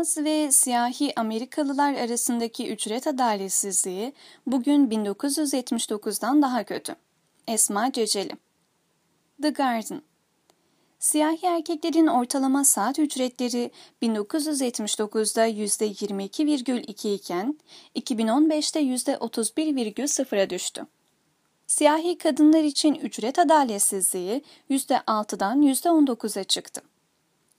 Beyaz ve siyahi Amerikalılar arasındaki ücret adaletsizliği bugün 1979'dan daha kötü. Esma Ceceli The Garden Siyahi erkeklerin ortalama saat ücretleri 1979'da %22,2 iken 2015'te %31,0'a düştü. Siyahi kadınlar için ücret adaletsizliği %6'dan %19'a çıktı.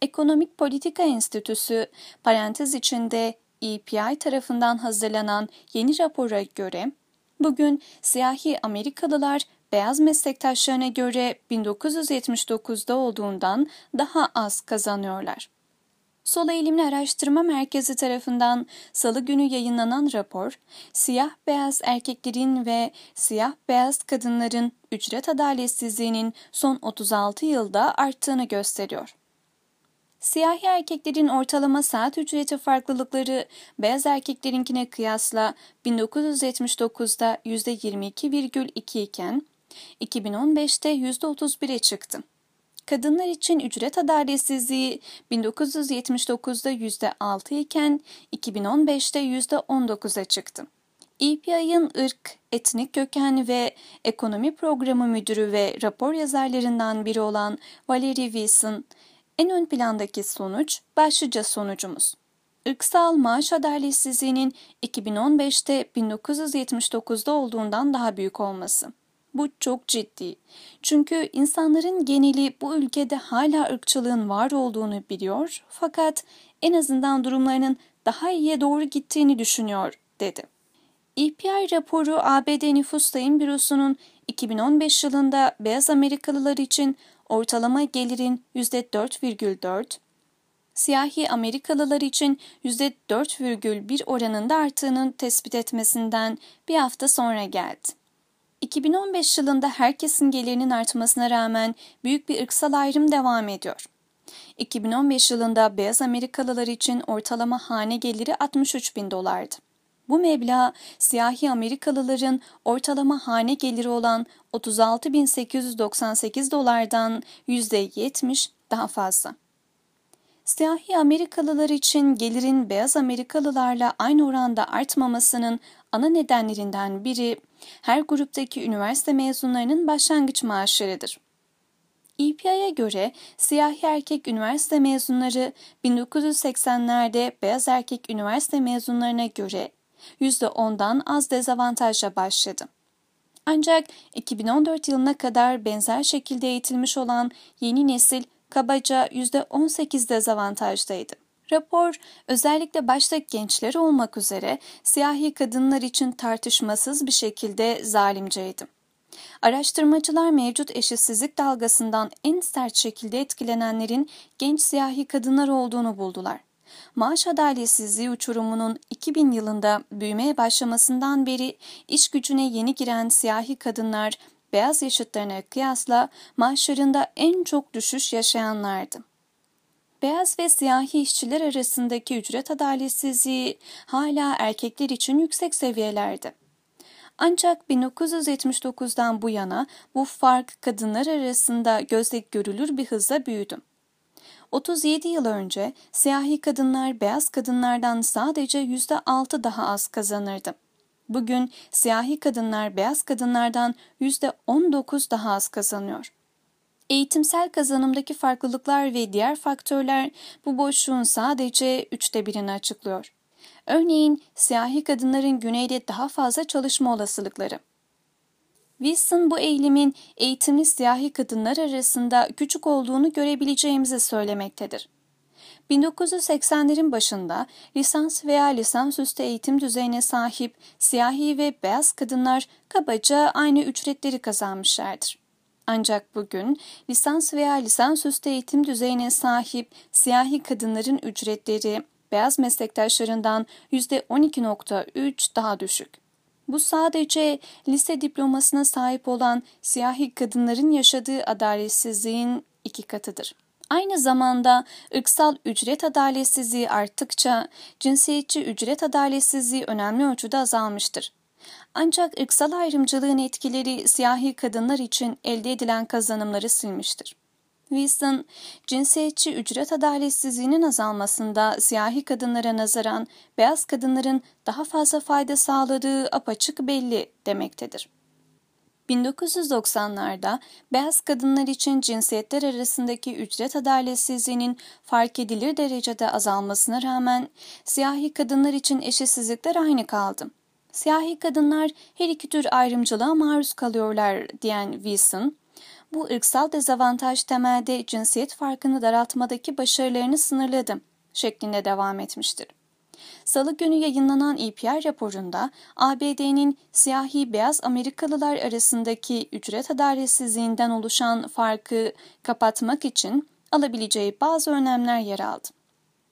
Ekonomik Politika Enstitüsü parantez içinde EPI tarafından hazırlanan yeni rapora göre bugün siyahi Amerikalılar beyaz meslektaşlarına göre 1979'da olduğundan daha az kazanıyorlar. Sol Eğilimli Araştırma Merkezi tarafından salı günü yayınlanan rapor, siyah beyaz erkeklerin ve siyah beyaz kadınların ücret adaletsizliğinin son 36 yılda arttığını gösteriyor. Siyahi erkeklerin ortalama saat ücreti farklılıkları beyaz erkeklerinkine kıyasla 1979'da %22,2 iken 2015'te %31'e çıktı. Kadınlar için ücret adaletsizliği 1979'da %6 iken 2015'te %19'a çıktı. EPI'ın ırk, etnik köken ve ekonomi programı müdürü ve rapor yazarlarından biri olan Valerie Wilson, en ön plandaki sonuç başlıca sonucumuz. Irksal maaş adaletsizliğinin 2015'te 1979'da olduğundan daha büyük olması. Bu çok ciddi. Çünkü insanların geneli bu ülkede hala ırkçılığın var olduğunu biliyor fakat en azından durumlarının daha iyiye doğru gittiğini düşünüyor, dedi. EPI raporu ABD Nüfus Sayım Bürosu'nun 2015 yılında beyaz Amerikalılar için ortalama gelirin %4,4, siyahi Amerikalılar için %4,1 oranında arttığının tespit etmesinden bir hafta sonra geldi. 2015 yılında herkesin gelirinin artmasına rağmen büyük bir ırksal ayrım devam ediyor. 2015 yılında beyaz Amerikalılar için ortalama hane geliri 63 bin dolardı. Bu meblağ siyahi Amerikalıların ortalama hane geliri olan 36.898 dolardan %70 daha fazla. Siyahi Amerikalılar için gelirin beyaz Amerikalılarla aynı oranda artmamasının ana nedenlerinden biri her gruptaki üniversite mezunlarının başlangıç maaşlarıdır. EPI'ye göre siyahi erkek üniversite mezunları 1980'lerde beyaz erkek üniversite mezunlarına göre %10'dan az dezavantajla başladı. Ancak 2014 yılına kadar benzer şekilde eğitilmiş olan yeni nesil kabaca %18 dezavantajdaydı. Rapor özellikle başta gençler olmak üzere siyahi kadınlar için tartışmasız bir şekilde zalimceydi. Araştırmacılar mevcut eşitsizlik dalgasından en sert şekilde etkilenenlerin genç siyahi kadınlar olduğunu buldular. Maaş adaletsizliği uçurumunun 2000 yılında büyümeye başlamasından beri iş gücüne yeni giren siyahi kadınlar beyaz yaşıtlarına kıyasla maaşlarında en çok düşüş yaşayanlardı. Beyaz ve siyahi işçiler arasındaki ücret adaletsizliği hala erkekler için yüksek seviyelerde. Ancak 1979'dan bu yana bu fark kadınlar arasında gözle görülür bir hızla büyüdü. 37 yıl önce siyahi kadınlar beyaz kadınlardan sadece %6 daha az kazanırdı. Bugün siyahi kadınlar beyaz kadınlardan %19 daha az kazanıyor. Eğitimsel kazanımdaki farklılıklar ve diğer faktörler bu boşluğun sadece üçte birini açıklıyor. Örneğin siyahi kadınların güneyde daha fazla çalışma olasılıkları. Wilson bu eğilimin eğitimli siyahi kadınlar arasında küçük olduğunu görebileceğimizi söylemektedir. 1980'lerin başında lisans veya lisansüstü eğitim düzeyine sahip siyahi ve beyaz kadınlar kabaca aynı ücretleri kazanmışlardır. Ancak bugün lisans veya lisansüstü eğitim düzeyine sahip siyahi kadınların ücretleri beyaz meslektaşlarından %12.3 daha düşük. Bu sadece lise diplomasına sahip olan siyahi kadınların yaşadığı adaletsizliğin iki katıdır. Aynı zamanda ırksal ücret adaletsizliği arttıkça cinsiyetçi ücret adaletsizliği önemli ölçüde azalmıştır. Ancak ırksal ayrımcılığın etkileri siyahi kadınlar için elde edilen kazanımları silmiştir. Wilson, cinsiyetçi ücret adaletsizliğinin azalmasında siyahi kadınlara nazaran beyaz kadınların daha fazla fayda sağladığı apaçık belli demektedir. 1990'larda beyaz kadınlar için cinsiyetler arasındaki ücret adaletsizliğinin fark edilir derecede azalmasına rağmen siyahi kadınlar için eşitsizlikler aynı kaldı. Siyahi kadınlar her iki tür ayrımcılığa maruz kalıyorlar diyen Wilson, bu ırksal dezavantaj temelde cinsiyet farkını daraltmadaki başarılarını sınırladı şeklinde devam etmiştir. Salı günü yayınlanan EPR raporunda ABD'nin siyahi beyaz Amerikalılar arasındaki ücret adaletsizliğinden oluşan farkı kapatmak için alabileceği bazı önlemler yer aldı.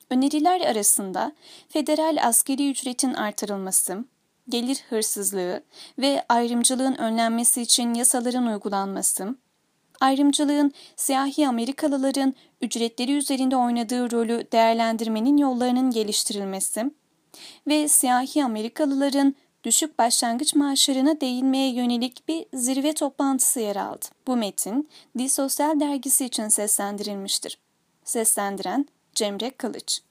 Öneriler arasında federal askeri ücretin artırılması, gelir hırsızlığı ve ayrımcılığın önlenmesi için yasaların uygulanması, ayrımcılığın siyahi Amerikalıların ücretleri üzerinde oynadığı rolü değerlendirmenin yollarının geliştirilmesi ve siyahi Amerikalıların düşük başlangıç maaşlarına değinmeye yönelik bir zirve toplantısı yer aldı. Bu metin The Sosyal dergisi için seslendirilmiştir. Seslendiren Cemre Kılıç